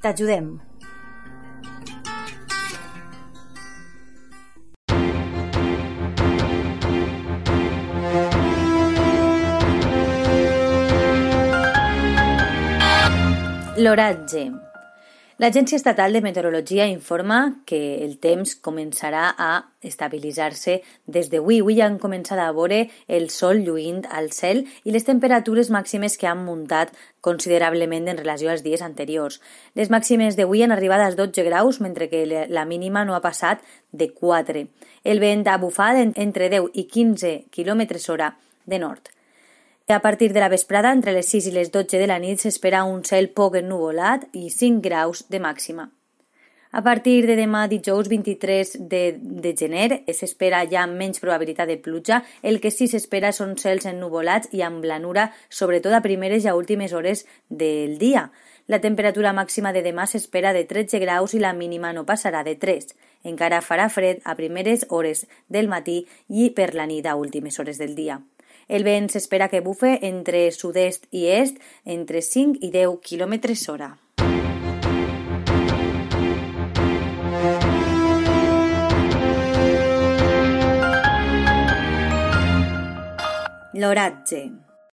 T'ajudem. L'oratge. L'Agència Estatal de Meteorologia informa que el temps començarà a estabilitzar-se des d'avui. Avui han començat a veure el sol lluint al cel i les temperatures màximes que han muntat considerablement en relació als dies anteriors. Les màximes d'avui han arribat als 12 graus, mentre que la mínima no ha passat de 4. El vent ha bufat entre 10 i 15 km hora de nord. A partir de la vesprada, entre les 6 i les 12 de la nit, s'espera un cel poc ennuvolat i 5 graus de màxima. A partir de demà dijous 23 de, de gener s'espera ja menys probabilitat de pluja. El que sí s'espera són cels ennuvolats i amb blanura, sobretot a primeres i a últimes hores del dia. La temperatura màxima de demà s'espera de 13 graus i la mínima no passarà de 3. Encara farà fred a primeres hores del matí i per la nit a últimes hores del dia. El vent s'espera que bufe entre sud-est i est entre 5 i 10 km hora. L'oratge